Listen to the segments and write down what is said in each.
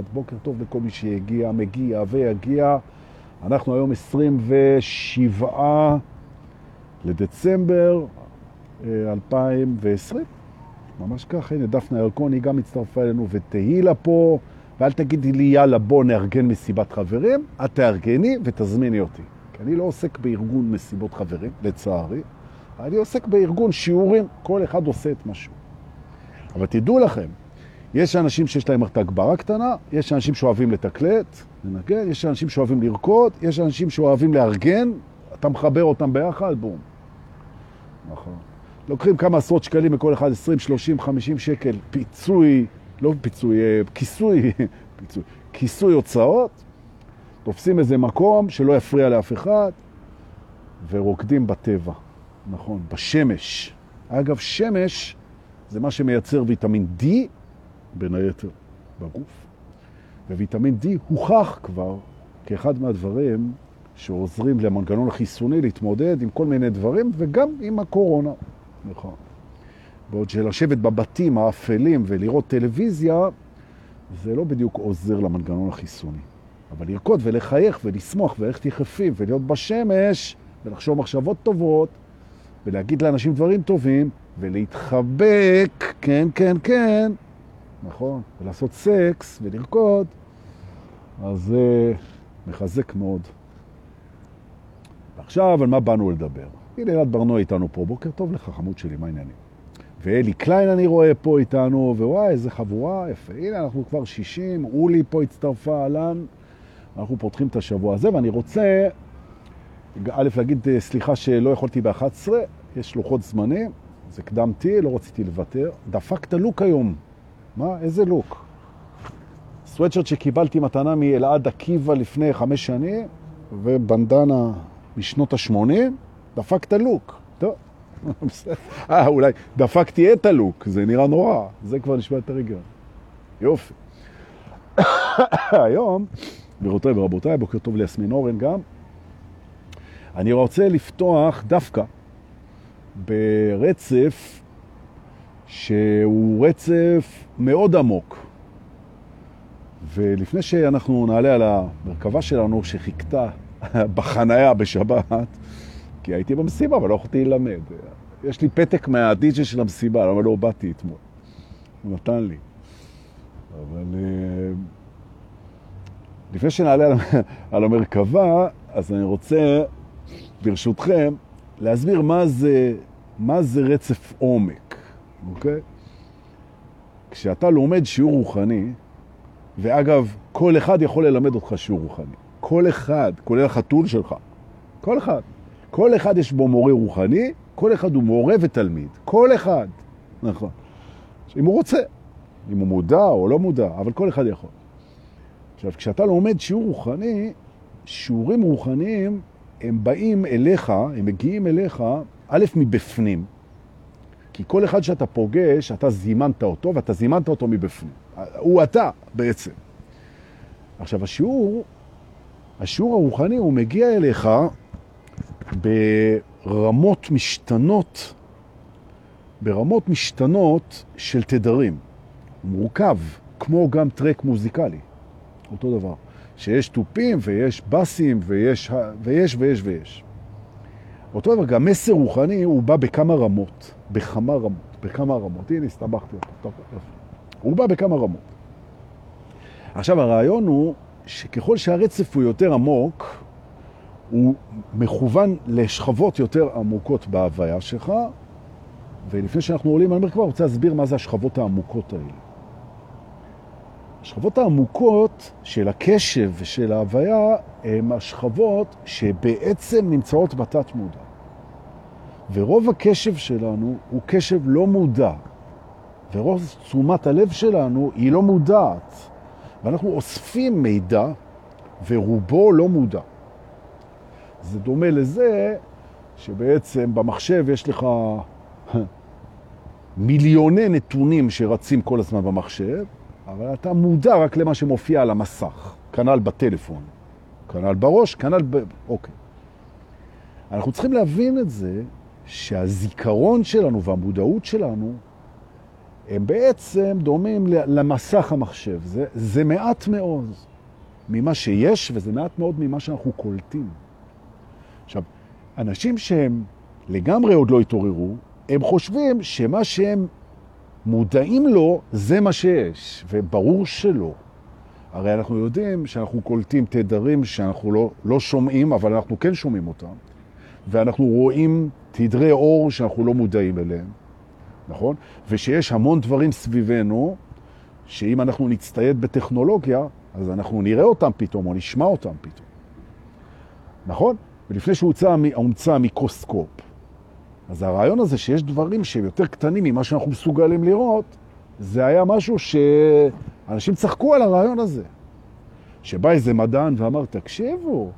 שבת, בוקר טוב לכל מי שהגיע, מגיע ויגיע. אנחנו היום 27 לדצמבר 2020. אה, ממש ככה, הנה דפנה ירקון, היא גם הצטרפה אלינו, ותהילה פה, ואל תגידי לי, יאללה, בוא נארגן מסיבת חברים, את תארגני ותזמיני אותי. כי אני לא עוסק בארגון מסיבות חברים, לצערי. אני עוסק בארגון שיעורים, כל אחד עושה את משהו. אבל תדעו לכם, יש אנשים שיש להם מערכת הגברה קטנה, יש אנשים שאוהבים לתקלט, לנגן, יש אנשים שאוהבים לרקוד, יש אנשים שאוהבים לארגן, אתה מחבר אותם ביחד, בום. נכון. לוקחים כמה עשרות שקלים מכל אחד, 20, 30, 50 שקל, פיצוי, לא פיצוי, אה, כיסוי, פיצוי, כיסוי הוצאות, תופסים איזה מקום שלא יפריע לאף אחד, ורוקדים בטבע, נכון, בשמש. אגב, שמש זה מה שמייצר ויטמין D, בין היתר, בגוף. וויטמין D הוכח כבר כאחד מהדברים שעוזרים למנגנון החיסוני להתמודד עם כל מיני דברים, וגם עם הקורונה. נכון. בעוד שלשבת בבתים האפלים ולראות טלוויזיה, זה לא בדיוק עוזר למנגנון החיסוני. אבל לרקוד ולחייך ולשמוח וללכת יחפים ולהיות בשמש ולחשוב מחשבות טובות ולהגיד לאנשים דברים טובים ולהתחבק, כן, כן, כן, נכון, ולעשות סקס ולרקוד, אז זה מחזק מאוד. ועכשיו, על מה באנו לדבר? הנה אלעד ברנוע איתנו פה, בוקר טוב לך, חמוד שלי, מה העניינים? ואלי קליין אני רואה פה איתנו, ווואי, איזה חבורה, יפה. הנה, אנחנו כבר 60, אולי פה הצטרפה, אהלן. אנחנו פותחים את השבוע הזה, ואני רוצה, א', להגיד אה, סליחה שלא יכולתי ב-11, יש לוחות זמנים, זה קדמתי, לא רציתי לוותר. דפקת לוק היום. מה? איזה לוק? סוואטשרט שקיבלתי מתנה מאלעד עקיבא לפני חמש שנים, ובנדנה משנות ה-80, דפקת לוק. טוב, אה, אולי דפקתי את הלוק, זה נראה נורא, זה כבר נשמע יותר היגיון. יופי. היום, גבירותיי ורבותיי, בוקר טוב ליסמין אורן גם, אני רוצה לפתוח דווקא ברצף שהוא רצף מאוד עמוק. ולפני שאנחנו נעלה על המרכבה שלנו שחיכתה בחנייה בשבת, כי הייתי במסיבה, אבל לא יכולתי ללמד. יש לי פתק מהדיג'י של המסיבה, למה לא באתי אתמול. הוא נתן לי. אבל אה, לפני שנעלה על המרכבה, אז אני רוצה, ברשותכם, להסביר מה זה, מה זה רצף עומק, אוקיי? כשאתה לומד שיעור רוחני, ואגב, כל אחד יכול ללמד אותך שיעור רוחני. כל אחד, כולל החתול שלך, כל אחד. כל אחד יש בו מורה רוחני, כל אחד הוא מורה ותלמיד. כל אחד. נכון. אם הוא רוצה, אם הוא מודע או לא מודע, אבל כל אחד יכול. עכשיו, כשאתה לומד שיעור רוחני, שיעורים רוחניים, הם באים אליך, הם מגיעים אליך, א', מבפנים. כי כל אחד שאתה פוגש, אתה זימנת אותו, ואתה זימנת אותו מבפנים. הוא אתה בעצם. עכשיו, השיעור, השיעור הרוחני, הוא מגיע אליך ברמות משתנות, ברמות משתנות של תדרים. מורכב, כמו גם טרק מוזיקלי, אותו דבר. שיש טופים ויש בסים ויש ויש ויש ויש. אותו דבר, גם מסר רוחני הוא בא בכמה רמות, בכמה רמות, בכמה רמות. הנה, הסתבכתי אותו. הוא בא בכמה רמות. עכשיו, הרעיון הוא שככל שהרצף הוא יותר עמוק, הוא מכוון לשכבות יותר עמוקות בהוויה שלך, ולפני שאנחנו עולים על מרכבה, אני רוצה להסביר מה זה השכבות העמוקות האלה. השכבות העמוקות של הקשב ושל ההוויה הן השכבות שבעצם נמצאות בתת מודע. ורוב הקשב שלנו הוא קשב לא מודע, ורוב תשומת הלב שלנו היא לא מודעת, ואנחנו אוספים מידע ורובו לא מודע. זה דומה לזה שבעצם במחשב יש לך מיליוני נתונים שרצים כל הזמן במחשב, אבל אתה מודע רק למה שמופיע על המסך, כנ"ל בטלפון, כנ"ל בראש, כנ"ל ב... אוקיי. אנחנו צריכים להבין את זה שהזיכרון שלנו והמודעות שלנו הם בעצם דומים למסך המחשב. זה, זה מעט מאוד ממה שיש, וזה מעט מאוד ממה שאנחנו קולטים. עכשיו, אנשים שהם לגמרי עוד לא התעוררו, הם חושבים שמה שהם מודעים לו, זה מה שיש, וברור שלא. הרי אנחנו יודעים שאנחנו קולטים תדרים שאנחנו לא, לא שומעים, אבל אנחנו כן שומעים אותם, ואנחנו רואים תדרי אור שאנחנו לא מודעים אליהם, נכון? ושיש המון דברים סביבנו, שאם אנחנו נצטייד בטכנולוגיה, אז אנחנו נראה אותם פתאום, או נשמע אותם פתאום. נכון? ולפני שהומצא המיקרוסקופ, אז הרעיון הזה שיש דברים שהם יותר קטנים ממה שאנחנו מסוגלים לראות, זה היה משהו שאנשים צחקו על הרעיון הזה. שבא איזה מדען ואמר, תקשיבו,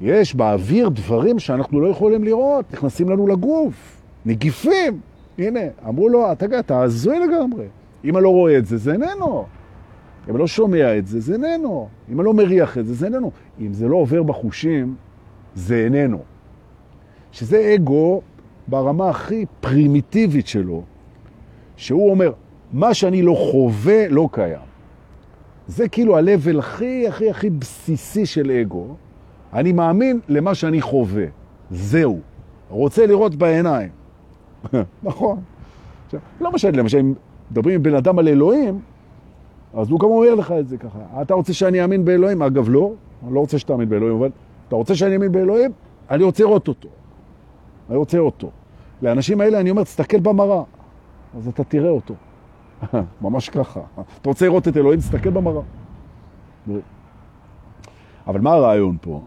יש באוויר דברים שאנחנו לא יכולים לראות, נכנסים לנו לגוף, נגיפים. הנה, אמרו לו, אתה, אתה הזוי לגמרי. אם אני לא רואה את זה, זה איננו. אם אני לא שומע את זה, זה איננו. אם אני לא מריח את זה, זה איננו. אם זה לא עובר בחושים, זה איננו. שזה אגו ברמה הכי פרימיטיבית שלו, שהוא אומר, מה שאני לא חווה לא קיים. זה כאילו ה-level הכי הכי הכי בסיסי של אגו. אני מאמין למה שאני חווה. זהו. רוצה לראות בעיניים. נכון. עכשיו, לא משנה, למשל, אם מדברים עם בן אדם על אלוהים, אז הוא גם אומר לך את זה ככה. אתה רוצה שאני אאמין באלוהים? אגב, לא. אני לא רוצה שתאמין באלוהים, אבל אתה רוצה שאני אאמין באלוהים? אני רוצה לראות אותו. אני רוצה אותו. לאנשים האלה אני אומר, תסתכל במראה, אז אתה תראה אותו. ממש ככה. אתה רוצה לראות את אלוהים, תסתכל במראה. אבל מה הרעיון פה?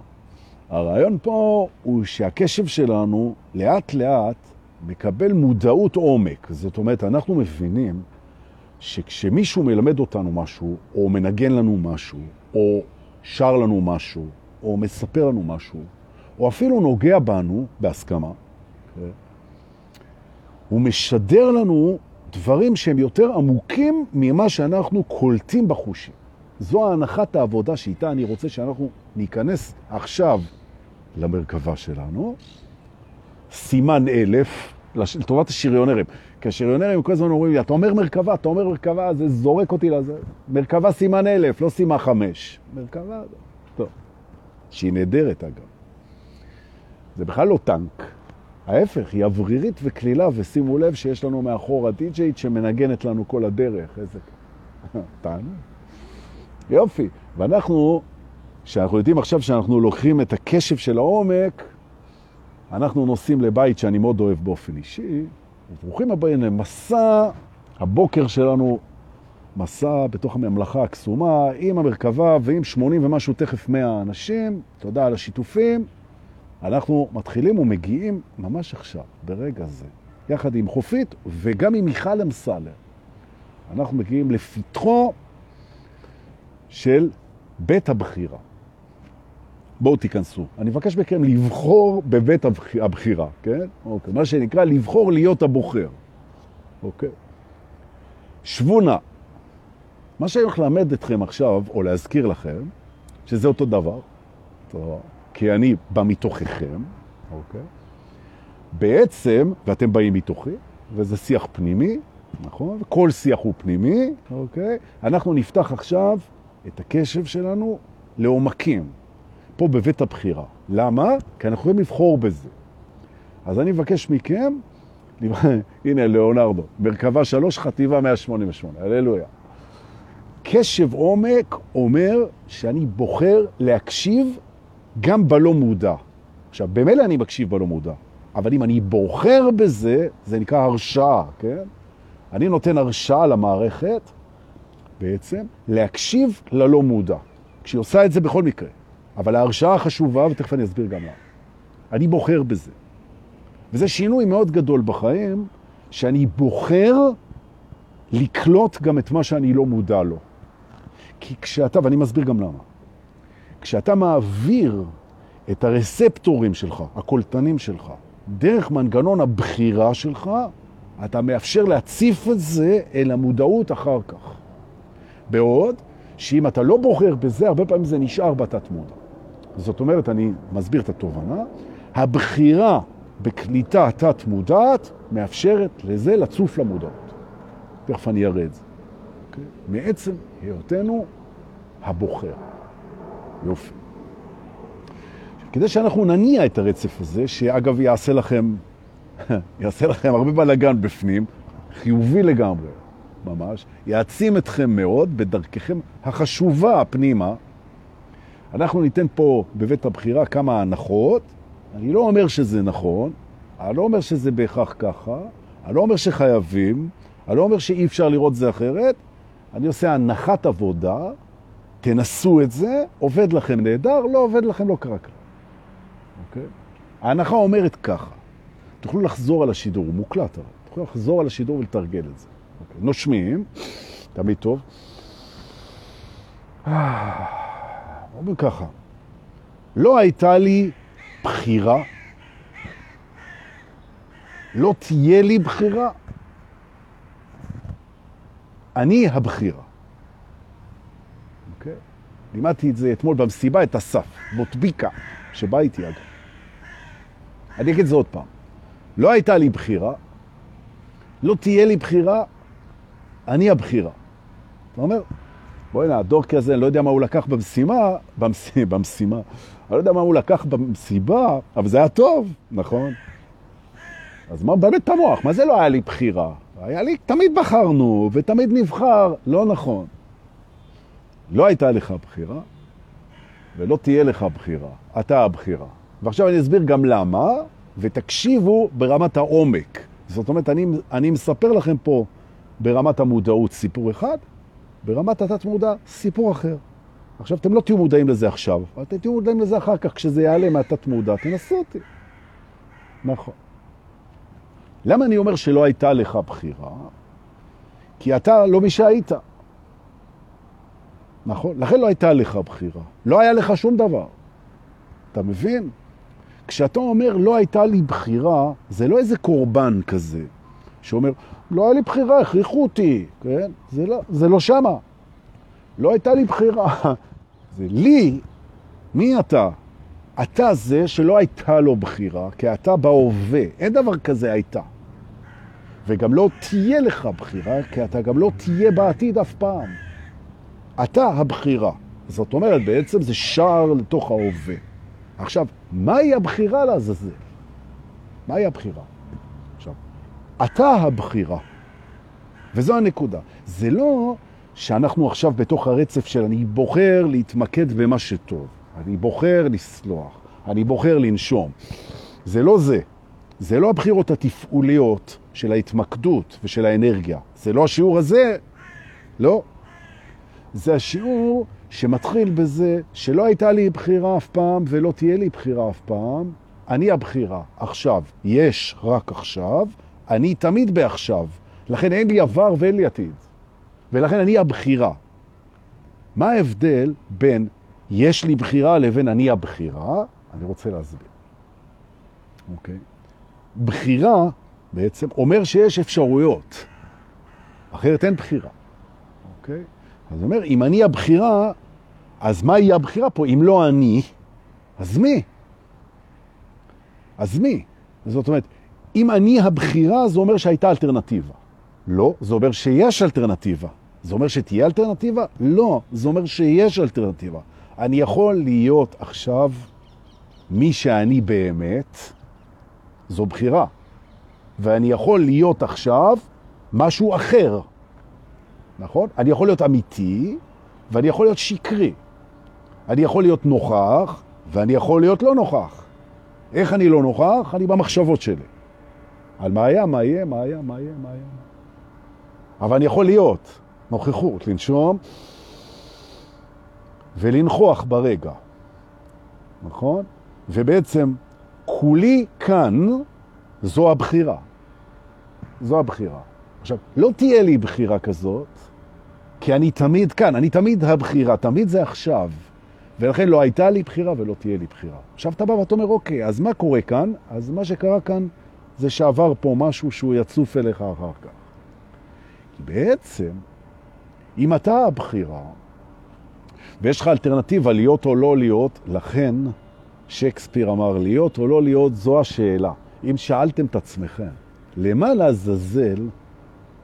הרעיון פה הוא שהקשב שלנו לאט לאט מקבל מודעות עומק. זאת אומרת, אנחנו מבינים שכשמישהו מלמד אותנו משהו, או מנגן לנו משהו, או שר לנו משהו, או מספר לנו משהו, או אפילו נוגע בנו בהסכמה? הוא משדר לנו דברים שהם יותר עמוקים ממה שאנחנו קולטים בחושים. זו ההנחת העבודה שאיתה אני רוצה שאנחנו ניכנס עכשיו למרכבה שלנו. סימן אלף, לטובת השריונרים. כי השריונרים כל הזמן אומרים לי, אתה אומר מרכבה, אתה אומר מרכבה, זה זורק אותי לזה. מרכבה סימן אלף, לא סימן חמש. מרכבה, טוב. שהיא נהדרת אגב. זה בכלל לא טנק. ההפך, היא אוורירית וכלילה, ושימו לב שיש לנו מאחור הדי-ג'יית שמנגנת לנו כל הדרך. איזה... טענו. יופי. ואנחנו, שאנחנו יודעים עכשיו שאנחנו לוקחים את הקשב של העומק, אנחנו נוסעים לבית שאני מאוד אוהב באופן אישי, וברוכים הבאים למסע הבוקר שלנו, מסע בתוך הממלכה הקסומה, עם המרכבה ועם 80 ומשהו תכף 100 אנשים, תודה על השיתופים. אנחנו מתחילים ומגיעים ממש עכשיו, ברגע זה, יחד עם חופית וגם עם מיכל אמסלר. אנחנו מגיעים לפתחו של בית הבחירה. בואו תיכנסו. אני מבקש מכם לבחור בבית הבחירה, כן? אוקיי. מה שנקרא לבחור להיות הבוחר. אוקיי? שבו נא. מה שאני הולך ללמד אתכם עכשיו, או להזכיר לכם, שזה אותו דבר, טוב. כי אני בא מתוככם, אוקיי? בעצם, ואתם באים מתוכי, וזה שיח פנימי, נכון? כל שיח הוא פנימי, אוקיי? אנחנו נפתח עכשיו את הקשב שלנו לעומקים, פה בבית הבחירה. למה? כי אנחנו יכולים לבחור בזה. אז אני מבקש מכם, הנה ליאונרדו, מרכבה 3, חטיבה 188, הללויה. קשב עומק אומר שאני בוחר להקשיב גם בלא מודע. עכשיו, במילא אני מקשיב בלא מודע, אבל אם אני בוחר בזה, זה נקרא הרשאה, כן? אני נותן הרשאה למערכת בעצם להקשיב ללא מודע, כשהיא עושה את זה בכל מקרה. אבל ההרשאה חשובה, ותכף אני אסביר גם לה. אני בוחר בזה. וזה שינוי מאוד גדול בחיים, שאני בוחר לקלוט גם את מה שאני לא מודע לו. כי כשאתה, ואני מסביר גם למה, כשאתה מעביר את הרספטורים שלך, הקולטנים שלך, דרך מנגנון הבחירה שלך, אתה מאפשר להציף את זה אל המודעות אחר כך. בעוד שאם אתה לא בוחר בזה, הרבה פעמים זה נשאר בתת מודע. זאת אומרת, אני מסביר את התובנה, הבחירה בקליטה תת מודעת מאפשרת לזה לצוף למודעות. תכף אני אראה את זה. Okay? אוקיי? מעצם היותנו הבוחר. יופי. כדי שאנחנו נניע את הרצף הזה, שאגב יעשה לכם, יעשה לכם הרבה בלגן בפנים, חיובי לגמרי, ממש, יעצים אתכם מאוד בדרככם החשובה פנימה. אנחנו ניתן פה בבית הבחירה כמה הנחות. אני לא אומר שזה נכון, אני לא אומר שזה בהכרח ככה, אני לא אומר שחייבים, אני לא אומר שאי אפשר לראות זה אחרת, אני עושה הנחת עבודה, תנסו את זה, עובד לכם נהדר, לא עובד לכם לא קרה כלום. אוקיי? ההנחה אומרת ככה, תוכלו לחזור על השידור, הוא מוקלט תוכלו לחזור על השידור ולתרגל את זה. אוקיי? נושמים, תמיד טוב. אומרים ככה, לא הייתה לי בחירה, לא תהיה לי בחירה, אני הבחירה. אוקיי? לימדתי את זה אתמול במסיבה, את אסף, מוטביקה, שבא איתי אגב. אני אגיד את זה עוד פעם. לא הייתה לי בחירה, לא תהיה לי בחירה, אני הבחירה. אתה אומר, בואי הנה, הדור כזה, אני לא יודע מה הוא לקח במשימה, במש... במשימה, אני לא יודע מה הוא לקח במסיבה, אבל זה היה טוב, נכון? אז מה באמת את המוח? מה זה לא היה לי בחירה? היה לי, תמיד בחרנו, ותמיד נבחר, לא נכון. לא הייתה לך בחירה, ולא תהיה לך בחירה. אתה הבחירה. ועכשיו אני אסביר גם למה, ותקשיבו ברמת העומק. זאת אומרת, אני, אני מספר לכם פה ברמת המודעות סיפור אחד, ברמת התת מודע סיפור אחר. עכשיו, אתם לא תהיו מודעים לזה עכשיו, אתם תהיו מודעים לזה אחר כך, כשזה יעלה מהתת מודע, תנסו אותי. נכון. למה אני אומר שלא הייתה לך בחירה? כי אתה לא מי שהיית. נכון? לכן לא הייתה לך בחירה. לא היה לך שום דבר. אתה מבין? כשאתה אומר לא הייתה לי בחירה, זה לא איזה קורבן כזה, שאומר, לא היה לי בחירה, הכריחו אותי, כן? זה לא, זה לא שמה. לא הייתה לי בחירה. זה לי, מי אתה? אתה זה שלא הייתה לו בחירה, כי אתה בהווה. אין דבר כזה הייתה. וגם לא תהיה לך בחירה, כי אתה גם לא תהיה בעתיד אף פעם. אתה הבחירה. זאת אומרת, בעצם זה שער לתוך ההווה. עכשיו, מהי הבחירה לעזאזל? מהי הבחירה? אתה הבחירה. וזו הנקודה. זה לא שאנחנו עכשיו בתוך הרצף של אני בוחר להתמקד במה שטוב, אני בוחר לסלוח, אני בוחר לנשום. זה לא זה. זה לא הבחירות התפעוליות של ההתמקדות ושל האנרגיה. זה לא השיעור הזה, לא. זה השיעור שמתחיל בזה שלא הייתה לי בחירה אף פעם ולא תהיה לי בחירה אף פעם. אני הבחירה עכשיו, יש רק עכשיו, אני תמיד בעכשיו. לכן אין לי עבר ואין לי עתיד. ולכן אני הבחירה. מה ההבדל בין יש לי בחירה לבין אני הבחירה? אני רוצה להסביר. אוקיי? בחירה בעצם אומר שיש אפשרויות. אחרת אין בחירה. אוקיי? אז אומר, אם אני הבחירה, אז מה יהיה הבחירה פה? אם לא אני, אז מי? אז מי? זאת אומרת, אם אני הבחירה, זה אומר שהייתה אלטרנטיבה. לא, זה אומר שיש אלטרנטיבה. זה אומר שתהיה אלטרנטיבה? לא, זה אומר שיש אלטרנטיבה. אני יכול להיות עכשיו מי שאני באמת, זו בחירה. ואני יכול להיות עכשיו משהו אחר, נכון? אני יכול להיות אמיתי ואני יכול להיות שקרי. אני יכול להיות נוכח ואני יכול להיות לא נוכח. איך אני לא נוכח? אני במחשבות שלי. על מה היה, מה יהיה, מה היה, מה יהיה, מה היה. אבל אני יכול להיות נוכחות, לנשום ולנכוח ברגע, נכון? ובעצם כולי כאן זו הבחירה. זו הבחירה. עכשיו, לא תהיה לי בחירה כזאת, כי אני תמיד כאן, אני תמיד הבחירה, תמיד זה עכשיו. ולכן לא הייתה לי בחירה ולא תהיה לי בחירה. עכשיו אתה בא ואתה אומר, אוקיי, אז מה קורה כאן? אז מה שקרה כאן זה שעבר פה משהו שהוא יצוף אליך אחר כך. כי בעצם, אם אתה הבחירה, ויש לך אלטרנטיבה להיות או לא להיות, לכן שייקספיר אמר, להיות או לא להיות זו השאלה. אם שאלתם את עצמכם, למה לעזאזל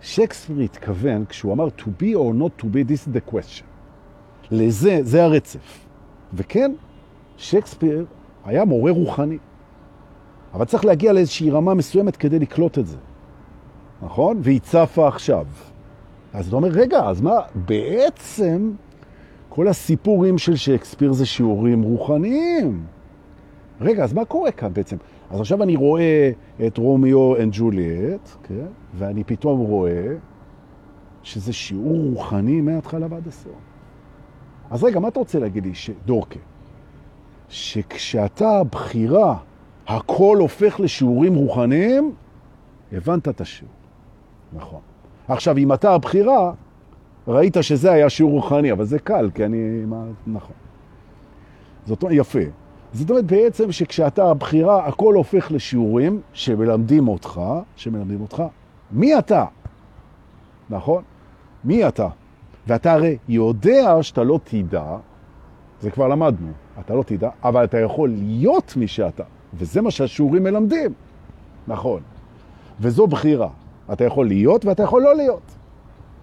שייקספיר התכוון, כשהוא אמר to be or not to be, this is the question. לזה, זה הרצף. וכן, שייקספיר היה מורה רוחני. אבל צריך להגיע לאיזושהי רמה מסוימת כדי לקלוט את זה. נכון? והיא צפה עכשיו. אז אתה אומר, רגע, אז מה, בעצם כל הסיפורים של שייקספיר זה שיעורים רוחניים. רגע, אז מה קורה כאן בעצם? אז עכשיו אני רואה את רומיו אנד ג'וליאט, כן? ואני פתאום רואה שזה שיעור רוחני מההתחלה ועד הסוף. אז רגע, מה אתה רוצה להגיד לי, דורקה? שכשאתה בחירה, הכל הופך לשיעורים רוחניים, הבנת את השיעור. נכון. עכשיו, אם אתה הבחירה, ראית שזה היה שיעור רוחני, אבל זה קל, כי אני... מה, נכון. זאת אומרת, יפה. זאת אומרת בעצם שכשאתה הבחירה, הכל הופך לשיעורים שמלמדים אותך, שמלמדים אותך, מי אתה? נכון? מי אתה? ואתה הרי יודע שאתה לא תדע, זה כבר למדנו, אתה לא תדע, אבל אתה יכול להיות מי שאתה, וזה מה שהשיעורים מלמדים. נכון. וזו בחירה. אתה יכול להיות ואתה יכול לא להיות.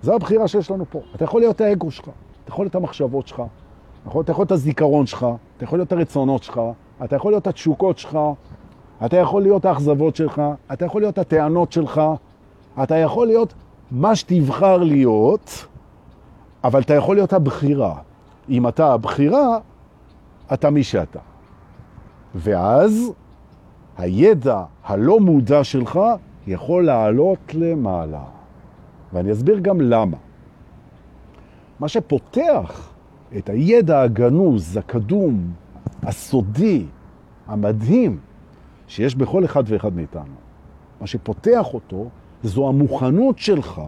זו הבחירה שיש לנו פה. אתה יכול להיות האגו שלך, אתה יכול להיות המחשבות שלך, נכון? אתה יכול להיות הזיכרון שלך, אתה יכול להיות הרצונות שלך, אתה יכול להיות התשוקות שלך, אתה יכול להיות האכזבות שלך, אתה יכול להיות הטענות שלך, אתה יכול להיות מה שתבחר להיות, אבל אתה יכול להיות הבחירה. אם אתה הבחירה, אתה מי שאתה. ואז הידע הלא מודע שלך יכול לעלות למעלה. ואני אסביר גם למה. מה שפותח את הידע הגנוז, הקדום, הסודי, המדהים, שיש בכל אחד ואחד מאיתנו, מה שפותח אותו, זו המוכנות שלך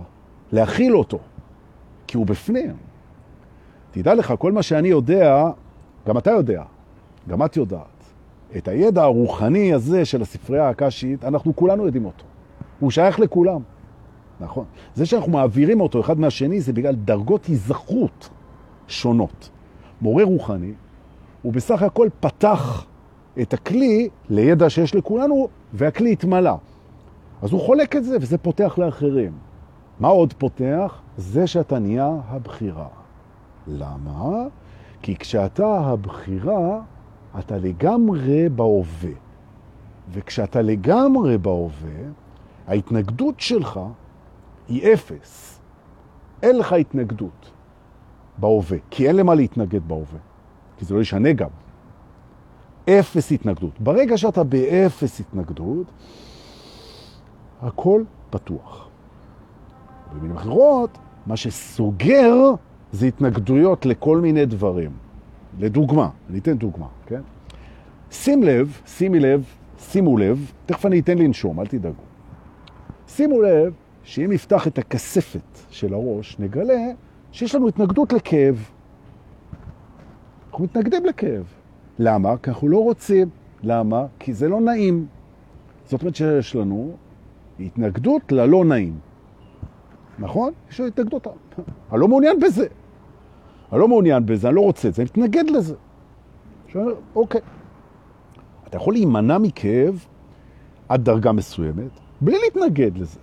להכיל אותו, כי הוא בפנים. תדע לך, כל מה שאני יודע, גם אתה יודע, גם את יודעת. את הידע הרוחני הזה של הספרייה הקשית, אנחנו כולנו יודעים אותו. הוא שייך לכולם. נכון. זה שאנחנו מעבירים אותו אחד מהשני זה בגלל דרגות היזכרות שונות. מורה רוחני הוא בסך הכל פתח את הכלי לידע שיש לכולנו, והכלי התמלא. אז הוא חולק את זה, וזה פותח לאחרים. מה עוד פותח? זה שאתה נהיה הבחירה. למה? כי כשאתה הבחירה, אתה לגמרי בהווה. וכשאתה לגמרי בהווה, ההתנגדות שלך היא אפס. אין לך התנגדות בהווה, כי אין למה להתנגד בהווה, כי זה לא ישנה גם. אפס התנגדות. ברגע שאתה באפס התנגדות, הכל פתוח. במילים אחרות, מה שסוגר זה התנגדויות לכל מיני דברים. לדוגמה, אני אתן דוגמה, כן? שים לב, שימי לב, שימו לב, תכף אני אתן לנשום, אל תדאגו. שימו לב שאם נפתח את הכספת של הראש, נגלה שיש לנו התנגדות לכאב. אנחנו מתנגדים לכאב. למה? כי אנחנו לא רוצים. למה? כי זה לא נעים. זאת אומרת שיש לנו התנגדות ללא נעים. נכון? יש לנו התנגדות. אני לא מעוניין בזה. אני לא מעוניין בזה, אני לא רוצה את זה, אני מתנגד לזה. שאומר, אוקיי. אתה יכול להימנע מכאב עד דרגה מסוימת, בלי להתנגד לזה.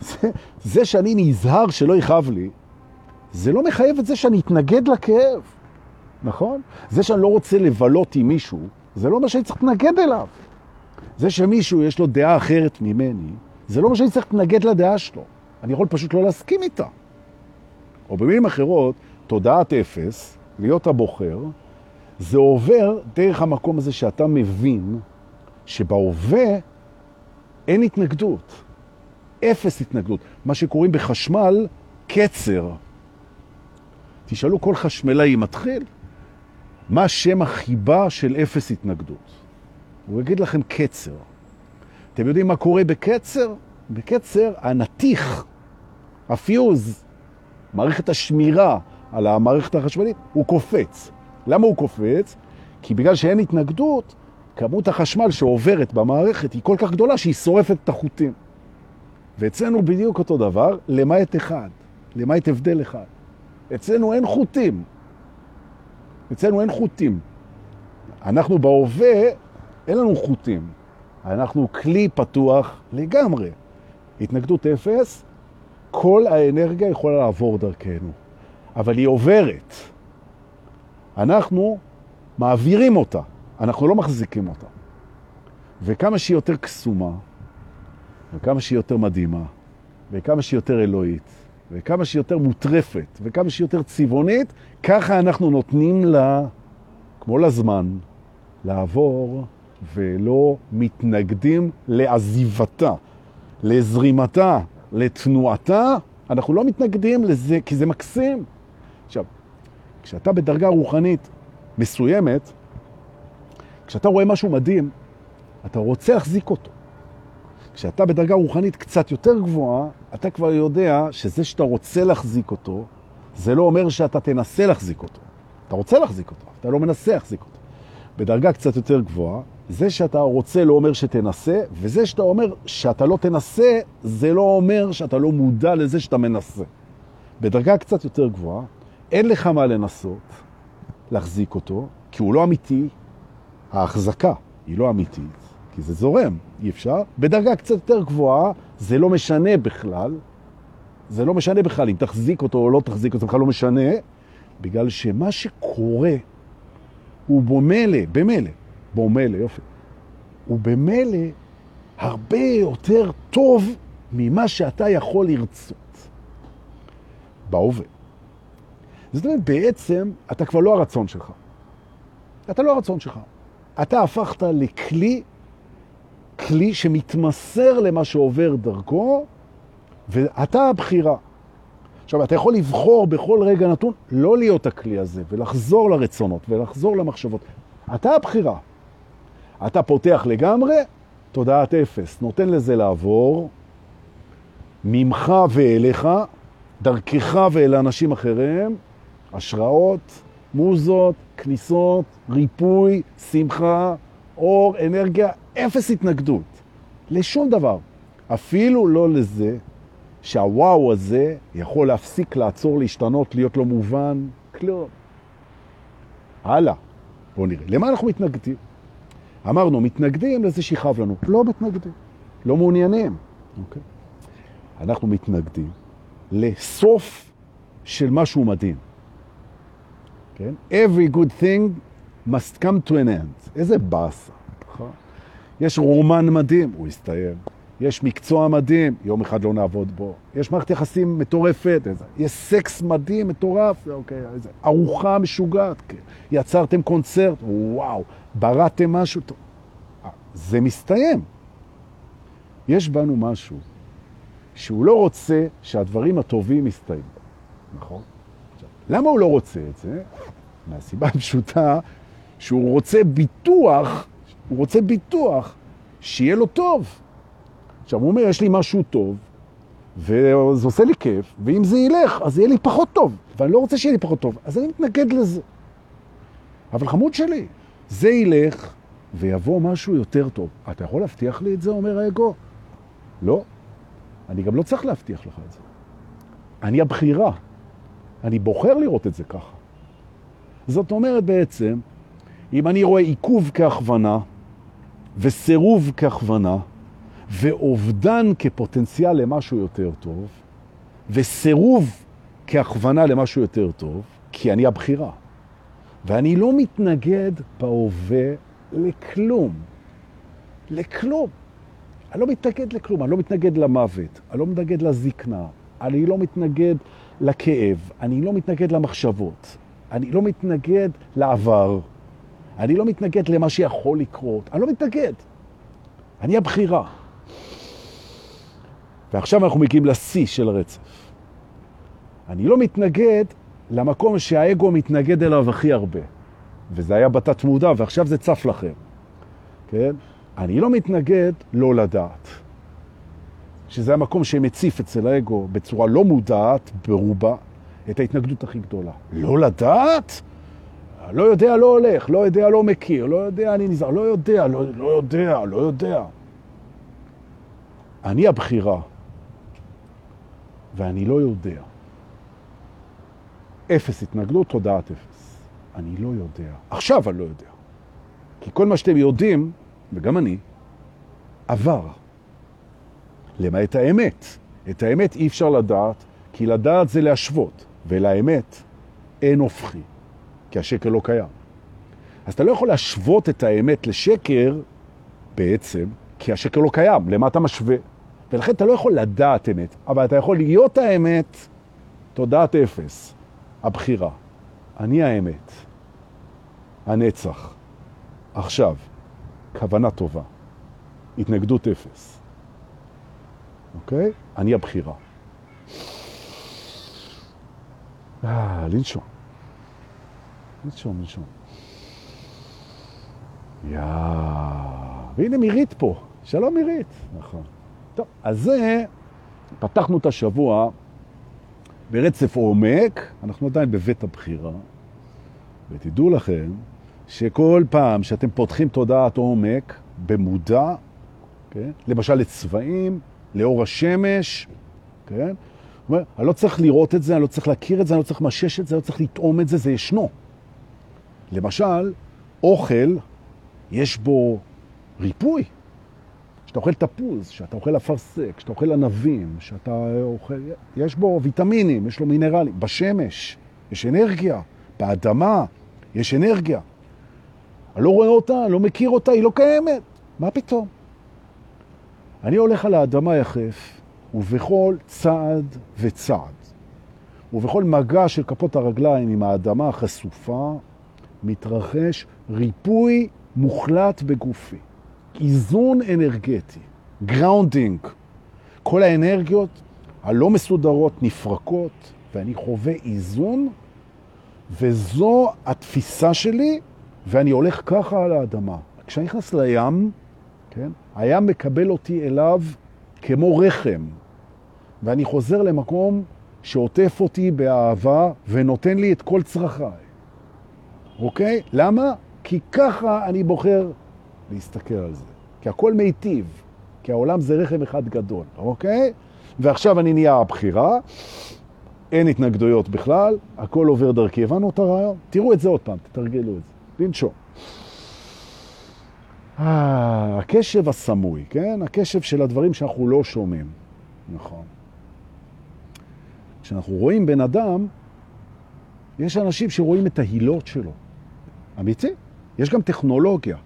זה, זה שאני נזהר שלא יכאב לי, זה לא מחייב את זה שאני אתנגד לכאב, נכון? זה שאני לא רוצה לבלות עם מישהו, זה לא מה שאני צריך להתנגד אליו. זה שמישהו יש לו דעה אחרת ממני, זה לא מה שאני צריך להתנגד לדעה שלו. אני יכול פשוט לא להסכים איתה. או במילים אחרות, תודעת אפס, להיות הבוחר, זה עובר דרך המקום הזה שאתה מבין שבהווה אין התנגדות. אפס התנגדות. מה שקוראים בחשמל קצר. תשאלו כל חשמלאי מתחיל, מה שם החיבה של אפס התנגדות? הוא יגיד לכם קצר. אתם יודעים מה קורה בקצר? בקצר הנתיך, הפיוז, מערכת השמירה על המערכת החשמלית, הוא קופץ. למה הוא קופץ? כי בגלל שאין התנגדות, כמות החשמל שעוברת במערכת היא כל כך גדולה שהיא שורפת את החוטים. ואצלנו בדיוק אותו דבר, למעט אחד, למעט הבדל אחד. אצלנו אין חוטים. אצלנו אין חוטים. אנחנו בהווה, אין לנו חוטים. אנחנו כלי פתוח לגמרי. התנגדות אפס, כל האנרגיה יכולה לעבור דרכנו, אבל היא עוברת. אנחנו מעבירים אותה, אנחנו לא מחזיקים אותה. וכמה שהיא יותר קסומה, וכמה שהיא יותר מדהימה, וכמה שהיא יותר אלוהית, וכמה שהיא יותר מוטרפת, וכמה שהיא יותר צבעונית, ככה אנחנו נותנים לה, כמו לזמן, לעבור ולא מתנגדים לעזיבתה, לזרימתה, לתנועתה. אנחנו לא מתנגדים לזה, כי זה מקסים. עכשיו, כשאתה בדרגה רוחנית מסוימת, כשאתה רואה משהו מדהים, אתה רוצה להחזיק אותו. כשאתה בדרגה רוחנית קצת יותר גבוהה, אתה כבר יודע שזה שאתה רוצה להחזיק אותו, זה לא אומר שאתה תנסה להחזיק אותו. אתה רוצה להחזיק אותו, אתה לא מנסה להחזיק אותו. בדרגה קצת יותר גבוהה, זה שאתה רוצה לא אומר שתנסה, וזה שאתה אומר שאתה לא תנסה, זה לא אומר שאתה לא מודע לזה שאתה מנסה. בדרגה קצת יותר גבוהה, אין לך מה לנסות להחזיק אותו, כי הוא לא אמיתי, ההחזקה היא לא אמיתית, כי זה זורם, אי אפשר. בדרגה קצת יותר גבוהה, זה לא משנה בכלל, זה לא משנה בכלל אם תחזיק אותו או לא תחזיק אותו, בכלל לא משנה, בגלל שמה שקורה הוא במילא, במילא, במילא, יופי, הוא במילא הרבה יותר טוב ממה שאתה יכול לרצות בהווה. זאת אומרת, בעצם אתה כבר לא הרצון שלך. אתה לא הרצון שלך. אתה הפכת לכלי, כלי שמתמסר למה שעובר דרכו, ואתה הבחירה. עכשיו, אתה יכול לבחור בכל רגע נתון לא להיות הכלי הזה, ולחזור לרצונות, ולחזור למחשבות. אתה הבחירה. אתה פותח לגמרי, תודעת אפס. נותן לזה לעבור, ממך ואליך, דרכך ואל אנשים אחרים, השראות, מוזות, כניסות, ריפוי, שמחה, אור, אנרגיה, אפס התנגדות. לשום דבר. אפילו לא לזה שהוואו הזה יכול להפסיק, לעצור, להשתנות, להיות לא מובן, כלום. הלאה, בואו נראה. למה אנחנו מתנגדים? אמרנו, מתנגדים לזה שיכאב לנו. לא מתנגדים, לא מעוניינים. אוקיי? אנחנו מתנגדים לסוף של משהו מדהים. כן? Every good thing must come to an end. איזה באסה. נכון? יש רומן מדהים, הוא יסתיים. יש מקצוע מדהים, יום אחד לא נעבוד בו. יש מערכת יחסים מטורפת, יש סקס מדהים, מטורף, אוקיי, איזה ארוחה משוגעת, כן. יצרתם קונצרט, וואו, בראתם משהו טוב. זה מסתיים. יש בנו משהו שהוא לא רוצה שהדברים הטובים יסתיים, נכון? למה הוא לא רוצה את זה? מהסיבה הפשוטה שהוא רוצה ביטוח, הוא רוצה ביטוח שיהיה לו טוב. עכשיו, הוא אומר, יש לי משהו טוב, וזה עושה לי כיף, ואם זה ילך, אז יהיה לי פחות טוב, ואני לא רוצה שיהיה לי פחות טוב, אז אני מתנגד לזה. אבל חמוד שלי, זה ילך, ויבוא משהו יותר טוב. אתה יכול להבטיח לי את זה, אומר האגו? לא. אני גם לא צריך להבטיח לך את זה. אני הבחירה. אני בוחר לראות את זה ככה. זאת אומרת בעצם, אם אני רואה עיכוב כהכוונה וסירוב כהכוונה, ואובדן כפוטנציאל למשהו יותר טוב, וסירוב כהכוונה למשהו יותר טוב, כי אני הבחירה. ואני לא מתנגד בהווה לכלום. לכלום. אני לא מתנגד לכלום, אני לא מתנגד למוות, אני לא מתנגד לזקנה, אני לא מתנגד לכאב, אני לא מתנגד למחשבות, אני לא מתנגד לעבר, אני לא מתנגד למה שיכול לקרות, אני לא מתנגד. אני הבחירה. ועכשיו אנחנו מגיעים לשיא של הרצף. אני לא מתנגד למקום שהאגו מתנגד אליו הכי הרבה. וזה היה בתת מודע, ועכשיו זה צף לכם. כן? אני לא מתנגד לא לדעת. שזה המקום שמציף אצל האגו בצורה לא מודעת, ברובה, את ההתנגדות הכי גדולה. לא לדעת? לא יודע, לא הולך, לא יודע, לא מכיר, לא יודע, אני נזהר, לא יודע, לא, לא יודע, לא יודע. אני הבחירה. ואני לא יודע. אפס התנגדות, תודעת אפס. אני לא יודע. עכשיו אני לא יודע. כי כל מה שאתם יודעים, וגם אני, עבר. למעט האמת. את האמת אי אפשר לדעת, כי לדעת זה להשוות, ולאמת אין הופכי, כי השקר לא קיים. אז אתה לא יכול להשוות את האמת לשקר בעצם, כי השקר לא קיים, למה אתה משווה? ולכן אתה לא יכול לדעת אמת, אבל אתה יכול להיות האמת, תודעת אפס, הבחירה. אני האמת, הנצח. עכשיו, כוונה טובה, התנגדות אפס. אוקיי? אני הבחירה. אה, לנשום. לנשום, לנשום. יאה, והנה מירית פה. שלום מירית. נכון. טוב, אז זה, פתחנו את השבוע ברצף עומק, אנחנו עדיין בבית הבחירה, ותדעו לכם שכל פעם שאתם פותחים תודעת עומק במודע, כן? למשל לצבעים, לאור השמש, כן? אומר, אני לא צריך לראות את זה, אני לא צריך להכיר את זה, אני לא צריך למשש את זה, אני לא צריך לטעום את זה, זה ישנו. למשל, אוכל, יש בו ריפוי. כשאתה אוכל תפוז, כשאתה אוכל אפרסק, כשאתה אוכל ענבים, כשאתה אוכל... יש בו ויטמינים, יש לו מינרלים. בשמש יש אנרגיה, באדמה יש אנרגיה. אני לא רואה אותה, אני לא מכיר אותה, היא לא קיימת. מה פתאום? אני הולך על האדמה יחף, ובכל צעד וצעד, ובכל מגע של כפות הרגליים עם האדמה החשופה, מתרחש ריפוי מוחלט בגופי. איזון אנרגטי, Grounding. כל האנרגיות הלא מסודרות נפרקות, ואני חווה איזון, וזו התפיסה שלי, ואני הולך ככה על האדמה. כשאני נכנס לים, כן, הים מקבל אותי אליו כמו רחם, ואני חוזר למקום שעוטף אותי באהבה ונותן לי את כל צרכיי. אוקיי? למה? כי ככה אני בוחר להסתכל על זה. כי הכל מיטיב, כי העולם זה רחם אחד גדול, אוקיי? ועכשיו אני נהיה הבחירה, אין התנגדויות בכלל, הכל עובר דרכי. הבנו את הרעיון? תראו את זה עוד פעם, תתרגלו את זה. לנשום. אה, הקשב הסמוי, כן? הקשב של הדברים שאנחנו לא שומעים. נכון. כשאנחנו רואים בן אדם, יש אנשים שרואים את ההילות שלו. אמיתי. יש גם טכנולוגיה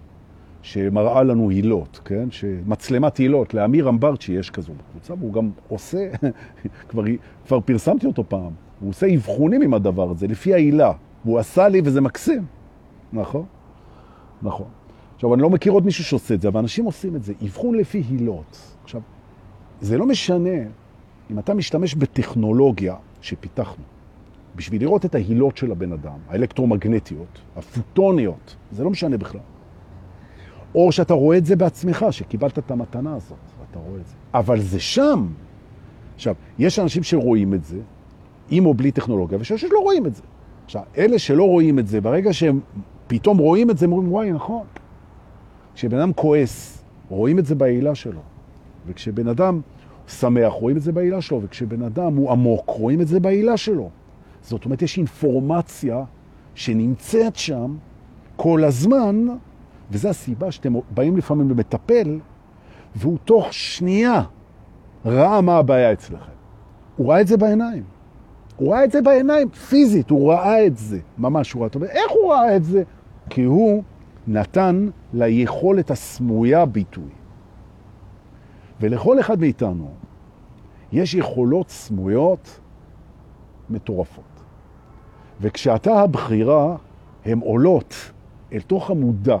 שמראה לנו הילות, כן? שמצלמת הילות, לאמיר אמברצ'י יש כזו בקבוצה, והוא גם עושה, כבר, כבר פרסמתי אותו פעם, הוא עושה אבחונים עם הדבר הזה, לפי ההילה. והוא עשה לי וזה מקסים. נכון? נכון. עכשיו, אני לא מכיר עוד מישהו שעושה את זה, אבל אנשים עושים את זה, אבחון לפי הילות. עכשיו, זה לא משנה אם אתה משתמש בטכנולוגיה שפיתחנו, בשביל לראות את ההילות של הבן אדם, האלקטרומגנטיות, הפוטוניות, זה לא משנה בכלל. או שאתה רואה את זה בעצמך, שקיבלת את המתנה הזאת, ואתה רואה את זה. אבל זה שם. עכשיו, יש אנשים שרואים את זה, עם או בלי טכנולוגיה, ויש שלא רואים את זה. עכשיו, אלה שלא רואים את זה, ברגע שהם פתאום רואים את זה, הם אומרים, וואי, נכון. כשבן אדם כועס, רואים את זה בעילה שלו. וכשבן אדם שמח, רואים את זה בעילה שלו, וכשבן אדם הוא עמוק, רואים את זה בעילה שלו. זאת אומרת, יש אינפורמציה שנמצאת שם כל הזמן, וזו הסיבה שאתם באים לפעמים למטפל, והוא תוך שנייה ראה מה הבעיה אצלכם. הוא ראה את זה בעיניים. הוא ראה את זה בעיניים, פיזית, הוא ראה את זה. ממש הוא ראה. אתה אומר, איך הוא ראה את זה? כי הוא נתן ליכולת הסמויה ביטוי. ולכל אחד מאיתנו יש יכולות סמויות מטורפות. וכשאתה הבחירה, הן עולות אל תוך המודע.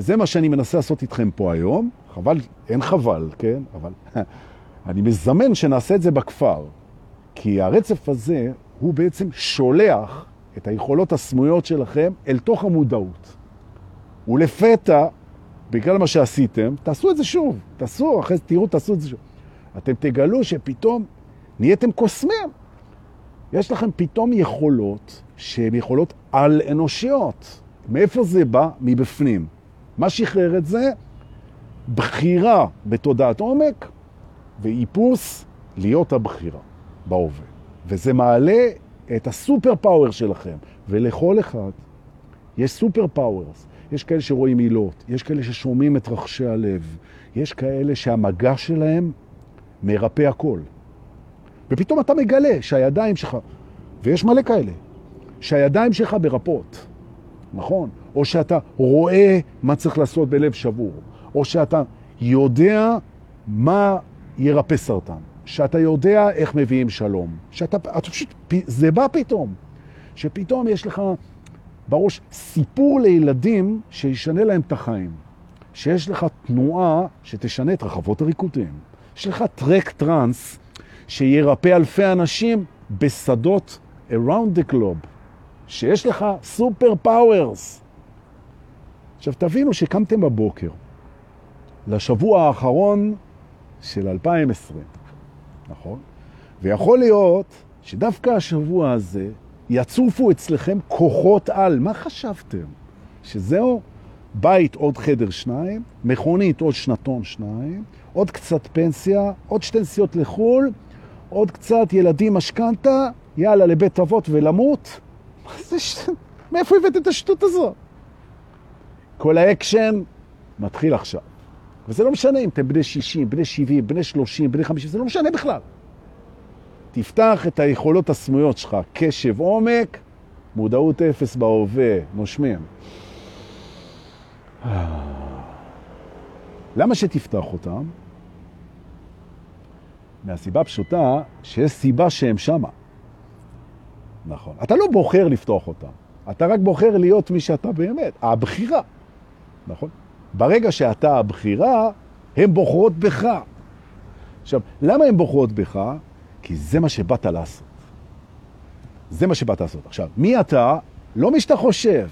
וזה מה שאני מנסה לעשות איתכם פה היום. חבל, אין חבל, כן? אבל אני מזמן שנעשה את זה בכפר. כי הרצף הזה הוא בעצם שולח את היכולות הסמויות שלכם אל תוך המודעות. ולפתע, בגלל מה שעשיתם, תעשו את זה שוב. תעשו, אחרי זה תראו, תעשו את זה שוב. אתם תגלו שפתאום נהייתם קוסמים. יש לכם פתאום יכולות שהן יכולות על-אנושיות. מאיפה זה בא? מבפנים. מה שחרר את זה? בחירה בתודעת עומק ואיפוס להיות הבחירה בהווה. וזה מעלה את ה superpower שלכם. ולכל אחד יש superpowers. יש כאלה שרואים הילות, יש כאלה ששומעים את רחשי הלב, יש כאלה שהמגע שלהם מרפא הכל. ופתאום אתה מגלה שהידיים שלך, ויש מלא כאלה, שהידיים שלך מרפאות, נכון? או שאתה רואה מה צריך לעשות בלב שבור, או שאתה יודע מה ירפא סרטן, שאתה יודע איך מביאים שלום, שאתה אתה פשוט, זה בא פתאום, שפתאום יש לך בראש סיפור לילדים שישנה להם את החיים, שיש לך תנועה שתשנה את רחבות הריקודים, יש לך track טרנס שירפא אלפי אנשים בשדות around the globe, שיש לך super powers. עכשיו תבינו שקמתם בבוקר לשבוע האחרון של 2020, נכון? ויכול להיות שדווקא השבוע הזה יצופו אצלכם כוחות על. מה חשבתם? שזהו בית עוד חדר שניים, מכונית עוד שנתון שניים, עוד קצת פנסיה, עוד שתי נסיעות לחו"ל, עוד קצת ילדים משכנתה, יאללה לבית אבות ולמות. ש... מאיפה הבאת את השטות הזאת? כל האקשן מתחיל עכשיו. וזה לא משנה אם אתם בני 60, בני 70, בני 30, בני 50, זה לא משנה בכלל. תפתח את היכולות הסמויות שלך, קשב עומק, מודעות אפס בהווה, נושמים. למה שתפתח אותם? מהסיבה פשוטה שיש סיבה שהם שמה. נכון. אתה לא בוחר לפתוח אותם, אתה רק בוחר להיות מי שאתה באמת, הבחירה. נכון? ברגע שאתה הבחירה, הן בוחרות בך. עכשיו, למה הן בוחרות בך? כי זה מה שבאת לעשות. זה מה שבאת לעשות. עכשיו, מי אתה? לא מי שאתה חושב.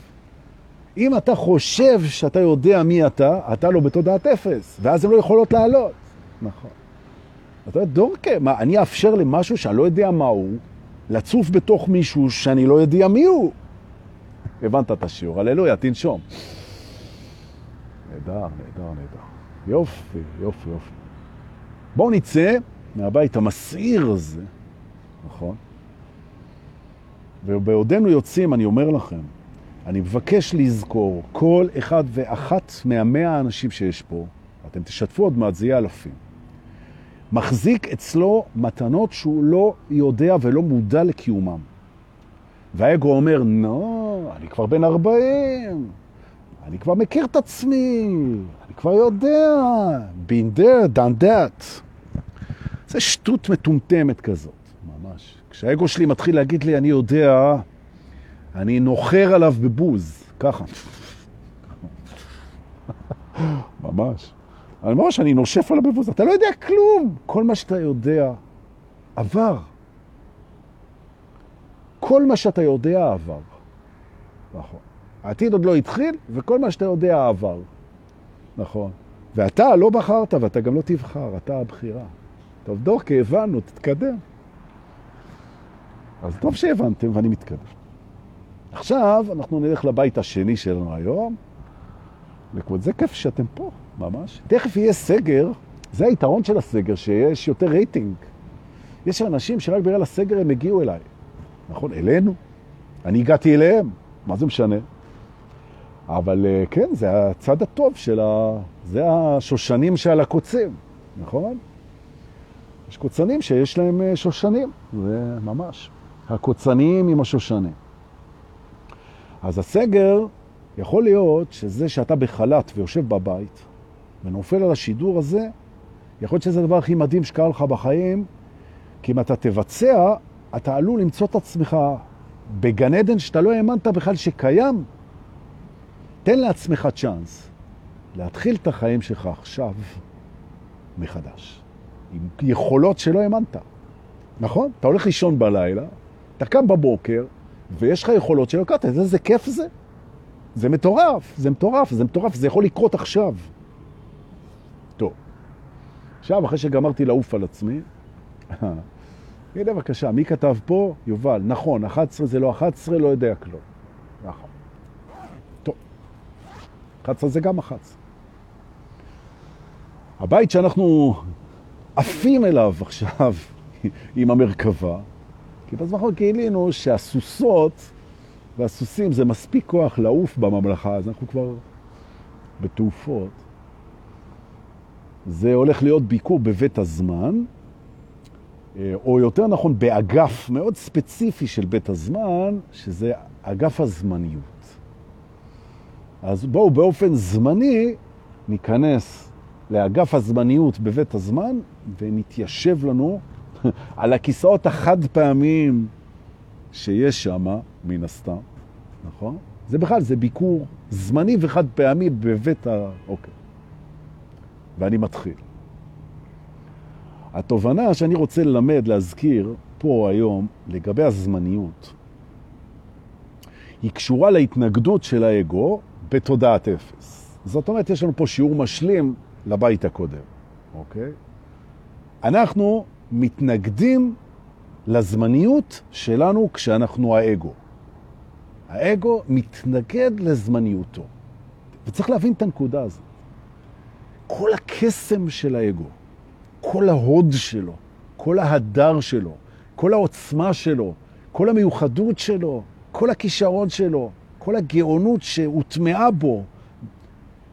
אם אתה חושב שאתה יודע מי אתה, אתה לא בתודעת אפס, ואז הן לא יכולות לעלות. נכון. אתה יודע, דורקה, מה, אני אאפשר למשהו שאני לא יודע מה הוא, לצוף בתוך מישהו שאני לא יודע מי הוא. הבנת את השיעור, הללויה, תנשום. נהדר, נהדר, נהדר. יופי, יופי, יופי. בואו נצא מהבית המסעיר הזה, נכון? ובעודנו יוצאים, אני אומר לכם, אני מבקש לזכור כל אחד ואחת מהמאה האנשים שיש פה, אתם תשתפו עוד מעט, זה יהיה אלפים, מחזיק אצלו מתנות שהוא לא יודע ולא מודע לקיומם. והאגו אומר, נו, אני כבר בן 40, אני כבר מכיר את עצמי, אני כבר יודע, been there, done that. זה שטות מטומטמת כזאת, ממש. כשהאגו שלי מתחיל להגיד לי, אני יודע, אני נוחר עליו בבוז, ככה. ממש. אני ממש, אני נושף עליו בבוז, אתה לא יודע כלום. כל מה שאתה יודע עבר. כל מה שאתה יודע עבר. נכון. העתיד עוד לא התחיל, וכל מה שאתה יודע עבר. נכון. ואתה לא בחרת, ואתה גם לא תבחר, אתה הבחירה. טוב, דורקה, הבנו, תתקדם. אז טוב שהבנתם, ואני מתקדם. עכשיו אנחנו נלך לבית השני שלנו היום. לכבוד זה כיף שאתם פה, ממש. תכף יהיה סגר, זה היתרון של הסגר, שיש יותר רייטינג. יש אנשים שרק בגלל הסגר הם הגיעו אליי. נכון, אלינו. אני הגעתי אליהם, מה זה משנה? אבל אה, כן, זה הצד הטוב של ה... זה השושנים שעל הקוצים, נכון? יש קוצנים שיש להם אה, שושנים, זה ממש. הקוצניים עם השושנים. אז הסגר, יכול להיות שזה שאתה בחל"ת ויושב בבית ונופל על השידור הזה, יכול להיות שזה הדבר הכי מדהים שקרה לך בחיים, כי אם אתה תבצע, אתה עלול למצוא את עצמך בגן עדן שאתה לא האמנת בכלל שקיים. תן לעצמך צ'אנס להתחיל את החיים שלך עכשיו מחדש, עם יכולות שלא האמנת. נכון? אתה הולך לישון בלילה, אתה קם בבוקר, ויש לך יכולות שלא קראת, איזה כיף זה. זה מטורף, זה מטורף, זה מטורף, זה יכול לקרות עכשיו. טוב. עכשיו, אחרי שגמרתי לעוף על עצמי, הנה בבקשה, מי כתב פה? יובל. נכון, 11 זה לא 11, לא יודע כלום. נכון. טוב. 11 זה גם 11. הבית שאנחנו עפים אליו עכשיו עם המרכבה, כי בזמן גילינו שהסוסות והסוסים זה מספיק כוח לעוף בממלכה, אז אנחנו כבר בתעופות. זה הולך להיות ביקור בבית הזמן, אה, או יותר נכון באגף מאוד ספציפי של בית הזמן, שזה אגף הזמניות. אז בואו באופן זמני ניכנס לאגף הזמניות בבית הזמן ונתיישב לנו על הכיסאות החד פעמיים שיש שם, מן הסתם, נכון? זה בכלל, זה ביקור זמני וחד פעמי בבית ה... אוקיי. ואני מתחיל. התובנה שאני רוצה ללמד, להזכיר פה היום, לגבי הזמניות, היא קשורה להתנגדות של האגו בתודעת אפס. זאת אומרת, יש לנו פה שיעור משלים לבית הקודם, אוקיי? אנחנו מתנגדים לזמניות שלנו כשאנחנו האגו. האגו מתנגד לזמניותו. וצריך להבין את הנקודה הזאת. כל הקסם של האגו, כל ההוד שלו, כל ההדר שלו, כל העוצמה שלו, כל המיוחדות שלו, כל הכישרון שלו, כל הגאונות שהוטמעה בו,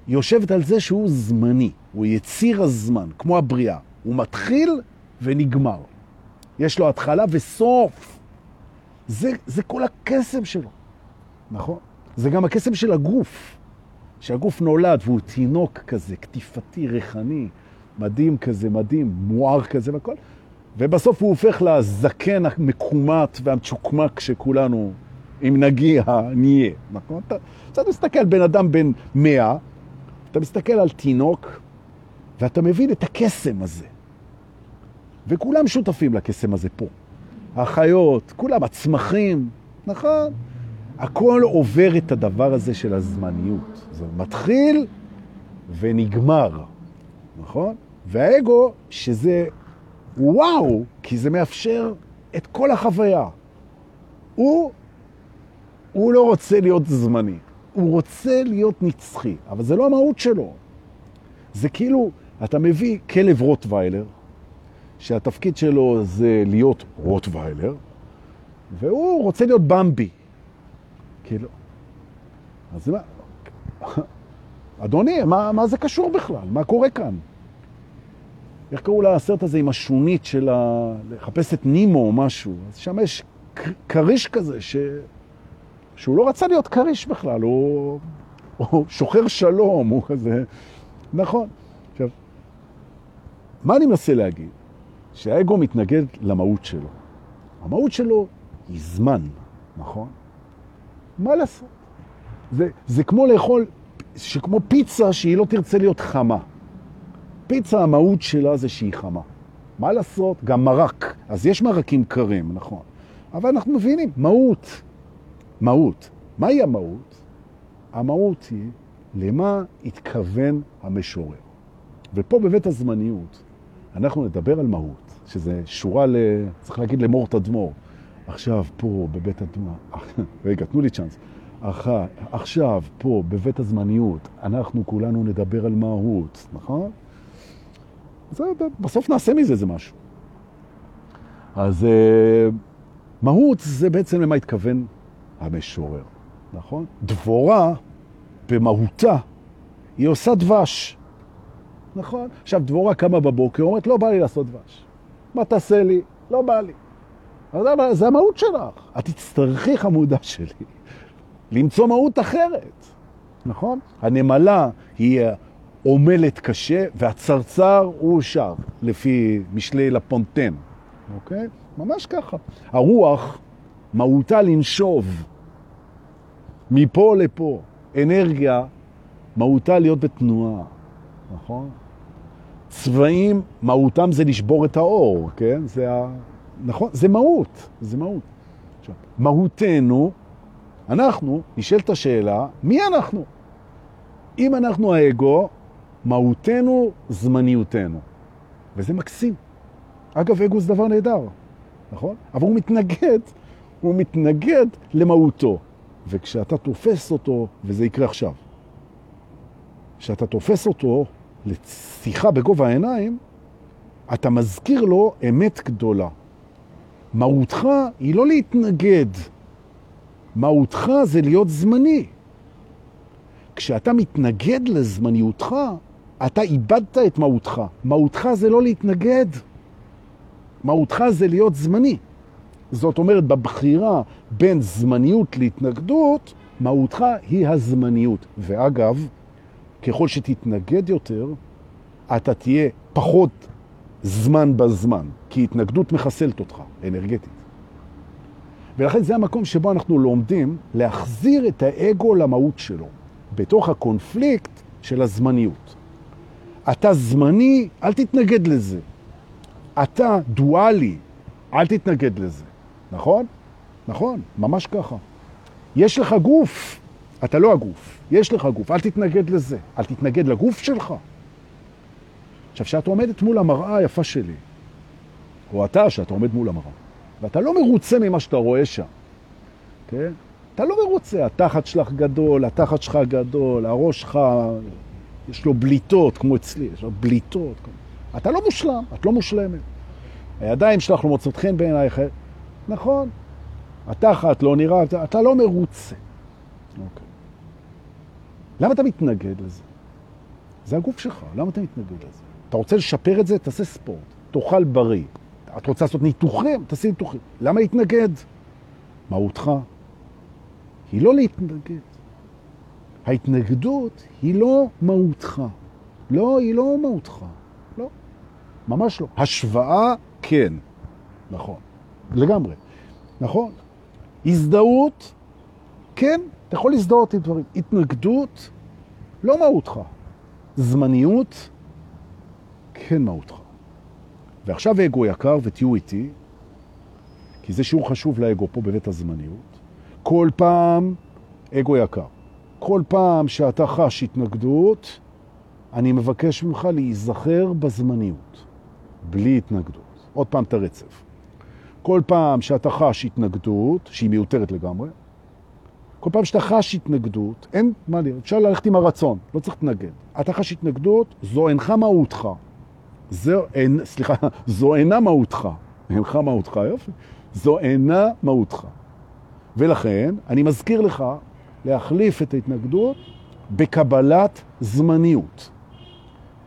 יושבת על זה שהוא זמני, הוא יציר הזמן, כמו הבריאה. הוא מתחיל ונגמר. יש לו התחלה וסוף. זה, זה כל הקסם שלו, נכון? זה גם הקסם של הגוף. שהגוף נולד והוא תינוק כזה, כתיפתי, ריחני, מדהים כזה, מדהים, מואר כזה והכל, ובסוף הוא הופך לזקן המקומט והמצ'וקמק שכולנו, אם נגיע, נהיה, נכון? אתה, אתה מסתכל בן אדם בן מאה, אתה מסתכל על תינוק, ואתה מבין את הקסם הזה. וכולם שותפים לקסם הזה פה. החיות, כולם, הצמחים, נכון? הכל עובר את הדבר הזה של הזמניות. זה מתחיל ונגמר, נכון? והאגו, שזה וואו, כי זה מאפשר את כל החוויה. הוא, הוא לא רוצה להיות זמני, הוא רוצה להיות נצחי, אבל זה לא המהות שלו. זה כאילו, אתה מביא כלב רוטוויילר, שהתפקיד שלו זה להיות רוטוויילר, והוא רוצה להיות במבי. כאילו, אז מה, אדוני, מה, מה זה קשור בכלל? מה קורה כאן? איך קראו לסרט הזה עם השונית של ה... לחפש את נימו או משהו? אז שם יש קריש כזה, ש... שהוא לא רצה להיות קריש בכלל, הוא, הוא שוחר שלום, הוא כזה... נכון. עכשיו, מה אני מנסה להגיד? שהאגו מתנגד למהות שלו. המהות שלו היא זמן, נכון? מה לעשות? זה, זה כמו לאכול, שכמו פיצה שהיא לא תרצה להיות חמה. פיצה, המהות שלה זה שהיא חמה. מה לעשות? גם מרק. אז יש מרקים קרים, נכון. אבל אנחנו מבינים, מהות. מהות. מהי המהות? המהות היא למה התכוון המשורר. ופה בבית הזמניות אנחנו נדבר על מהות, שזה שורה, ל... צריך להגיד למור תדמור. עכשיו, פה, בבית הדמעה, רגע, תנו לי צ'אנס. אח... עכשיו, פה, בבית הזמניות, אנחנו כולנו נדבר על מהות, נכון? זה, בסוף נעשה מזה איזה משהו. אז uh, מהות זה בעצם למה התכוון המשורר, נכון? דבורה, במהותה, היא עושה דבש, נכון? עכשיו, דבורה קמה בבוקר, אומרת, לא בא לי לעשות דבש. מה תעשה לי? לא בא לי. אבל זה המהות שלך. את תצטרכי, חמודה שלי, למצוא מהות אחרת, נכון? הנמלה היא עומלת קשה, והצרצר הוא שר, לפי משלי לפונטן, אוקיי? ממש ככה. הרוח, מהותה לנשוב מפה לפה. אנרגיה, מהותה להיות בתנועה, נכון? צבעים, מהותם זה לשבור את האור, כן? זה ה... נכון? זה מהות, זה מהות. עכשיו, מהותנו, אנחנו, נשאלת השאלה, מי אנחנו? אם אנחנו האגו, מהותנו זמניותנו. וזה מקסים. אגב, אגו זה דבר נהדר, נכון? אבל הוא מתנגד, הוא מתנגד למהותו. וכשאתה תופס אותו, וזה יקרה עכשיו, כשאתה תופס אותו לשיחה בגובה העיניים, אתה מזכיר לו אמת גדולה. מהותך היא לא להתנגד, מהותך זה להיות זמני. כשאתה מתנגד לזמניותך, אתה איבדת את מהותך. מהותך זה לא להתנגד. מהותך זה להיות זמני. זאת אומרת, בבחירה בין זמניות להתנגדות, מהותך היא הזמניות. ואגב, ככל שתתנגד יותר, אתה תהיה פחות זמן בזמן, כי התנגדות מחסלת אותך, אנרגטית. ולכן זה המקום שבו אנחנו לומדים להחזיר את האגו למהות שלו, בתוך הקונפליקט של הזמניות. אתה זמני, אל תתנגד לזה. אתה דואלי, אל תתנגד לזה. נכון? נכון, ממש ככה. יש לך גוף, אתה לא הגוף, יש לך גוף, אל תתנגד לזה, אל תתנגד לגוף שלך. עכשיו, כשאת עומדת מול המראה היפה שלי, או אתה, שאתה עומד מול המראה, ואתה לא מרוצה ממה שאתה רואה שם, כן? אתה לא מרוצה, התחת שלך גדול, התחת שלך גדול, הראש שלך, יש לו בליטות, כמו אצלי, יש לו בליטות. אתה לא מושלם, את לא מושלמת. הידיים שלך לא מוצאות חן בעינייך, נכון. התחת לא נראה, אתה, אתה לא מרוצה. אוקיי. למה אתה מתנגד לזה? זה הגוף שלך, למה אתה מתנגד לזה? אתה רוצה לשפר את זה? תעשה ספורט, תאכל בריא. את רוצה לעשות ניתוחים? תעשי ניתוחים. למה להתנגד? מהותך היא לא להתנגד. ההתנגדות היא לא מהותך. לא, היא לא מהותך. לא, ממש לא. השוואה, כן. נכון. לגמרי. נכון. הזדהות, כן, אתה יכול להזדהות עם דברים. התנגדות, לא מהותך. זמניות, כן מהותך. ועכשיו אגו יקר, ותהיו איתי, כי זה שיעור חשוב לאגו פה בבית הזמניות. כל פעם, אגו יקר, כל פעם שאתה חש התנגדות, אני מבקש ממך להיזכר בזמניות, בלי התנגדות. עוד פעם את הרצף. כל פעם שאתה חש התנגדות, שהיא מיותרת לגמרי, כל פעם שאתה חש התנגדות, אין מה להיות, אפשר ללכת עם הרצון, לא צריך להתנגד. אתה חש התנגדות, זו אינך מהותך. זו, אין, סליחה, זו אינה מהותך. אינך מהותך, יופי. זו אינה מהותך. ולכן, אני מזכיר לך להחליף את ההתנגדות בקבלת זמניות.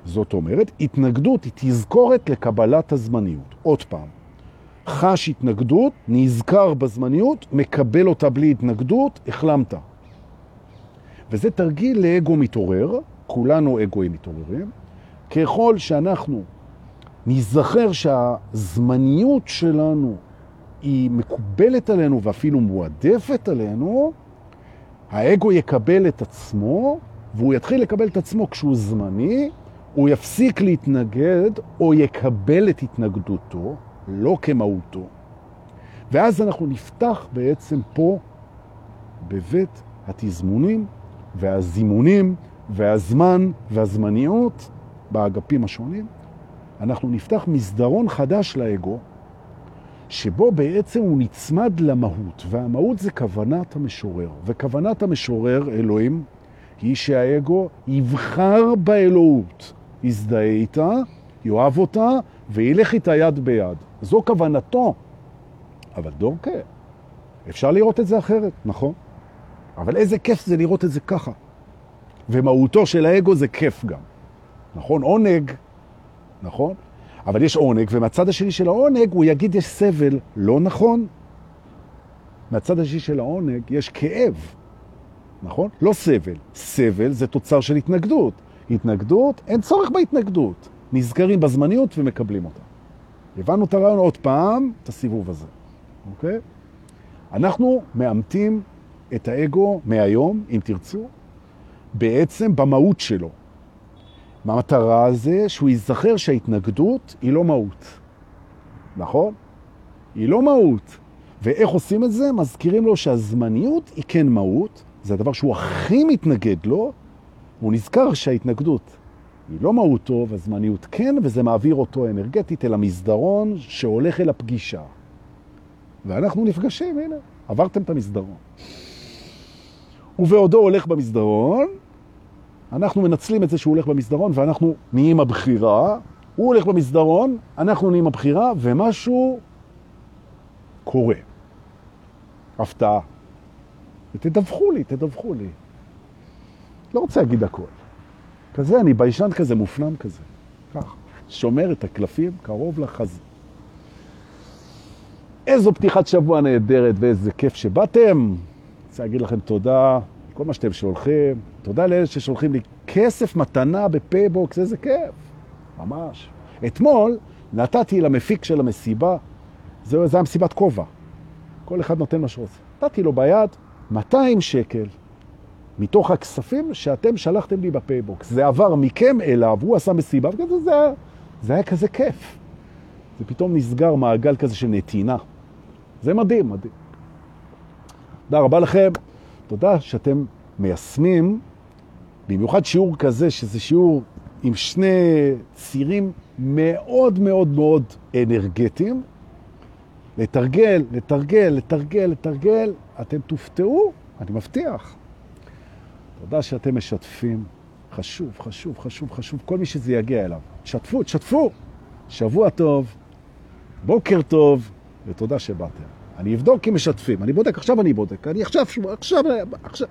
זאת אומרת, התנגדות היא תזכורת לקבלת הזמניות. עוד פעם, חש התנגדות, נזכר בזמניות, מקבל אותה בלי התנגדות, החלמת. וזה תרגיל לאגו מתעורר, כולנו אגואים מתעוררים. ככל שאנחנו נזכר שהזמניות שלנו היא מקובלת עלינו ואפילו מועדפת עלינו, האגו יקבל את עצמו, והוא יתחיל לקבל את עצמו כשהוא זמני, הוא יפסיק להתנגד או יקבל את התנגדותו, לא כמהותו. ואז אנחנו נפתח בעצם פה בבית התזמונים והזימונים והזמן והזמניות באגפים השונים, אנחנו נפתח מסדרון חדש לאגו, שבו בעצם הוא נצמד למהות, והמהות זה כוונת המשורר. וכוונת המשורר, אלוהים, היא שהאגו יבחר באלוהות, יזדהה איתה, יאהב אותה, וילך איתה יד ביד. זו כוונתו. אבל דורקה, אפשר לראות את זה אחרת, נכון? אבל איזה כיף זה לראות את זה ככה. ומהותו של האגו זה כיף גם. נכון? עונג, נכון? אבל יש עונג, ומהצד השני של העונג הוא יגיד יש סבל. לא נכון. מהצד השני של העונג יש כאב, נכון? לא סבל. סבל זה תוצר של התנגדות. התנגדות, אין צורך בהתנגדות. נזכרים בזמניות ומקבלים אותה. הבנו את הרעיון עוד פעם, את הסיבוב הזה, אוקיי? אנחנו מאמתים את האגו מהיום, אם תרצו, בעצם במהות שלו. המטרה זה שהוא ייזכר שההתנגדות היא לא מהות. נכון? היא לא מהות. ואיך עושים את זה? מזכירים לו שהזמניות היא כן מהות, זה הדבר שהוא הכי מתנגד לו, הוא נזכר שההתנגדות היא לא מהותו והזמניות כן, וזה מעביר אותו אנרגטית אל המסדרון שהולך אל הפגישה. ואנחנו נפגשים, הנה, עברתם את המסדרון. ובעודו הולך במסדרון, אנחנו מנצלים את זה שהוא הולך במסדרון ואנחנו נהיים הבחירה, הוא הולך במסדרון, אנחנו נהיים הבחירה, ומשהו קורה. הפתעה. ותדווחו לי, תדווחו לי. לא רוצה להגיד הכל. כזה, אני ביישן כזה, מופנם כזה. כך. שומר את הקלפים קרוב לחזה. איזו פתיחת שבוע נהדרת ואיזה כיף שבאתם. רוצה להגיד לכם תודה כל מה שאתם שולחים. תודה לאלה ששולחים לי כסף מתנה בפייבוקס, איזה כיף. ממש. אתמול נתתי למפיק של המסיבה, זה, זה המסיבת כובע. כל אחד נותן מה שרוצה. נתתי לו ביד 200 שקל מתוך הכספים שאתם שלחתם לי בפייבוקס. זה עבר מכם אליו, הוא עשה מסיבה, וזה זה, זה היה כזה כיף. זה פתאום נסגר מעגל כזה של נתינה. זה מדהים, מדהים. תודה רבה לכם. תודה שאתם מיישמים, במיוחד שיעור כזה, שזה שיעור עם שני צירים מאוד מאוד מאוד אנרגטיים. לתרגל, לתרגל, לתרגל, לתרגל, אתם תופתעו, אני מבטיח. תודה שאתם משתפים. חשוב, חשוב, חשוב, חשוב. כל מי שזה יגיע אליו. תשתפו, תשתפו. שבוע טוב, בוקר טוב, ותודה שבאתם. אני אבדוק אם משתפים. אני בודק, עכשיו אני בודק. אני עכשיו, עכשיו, עכשיו.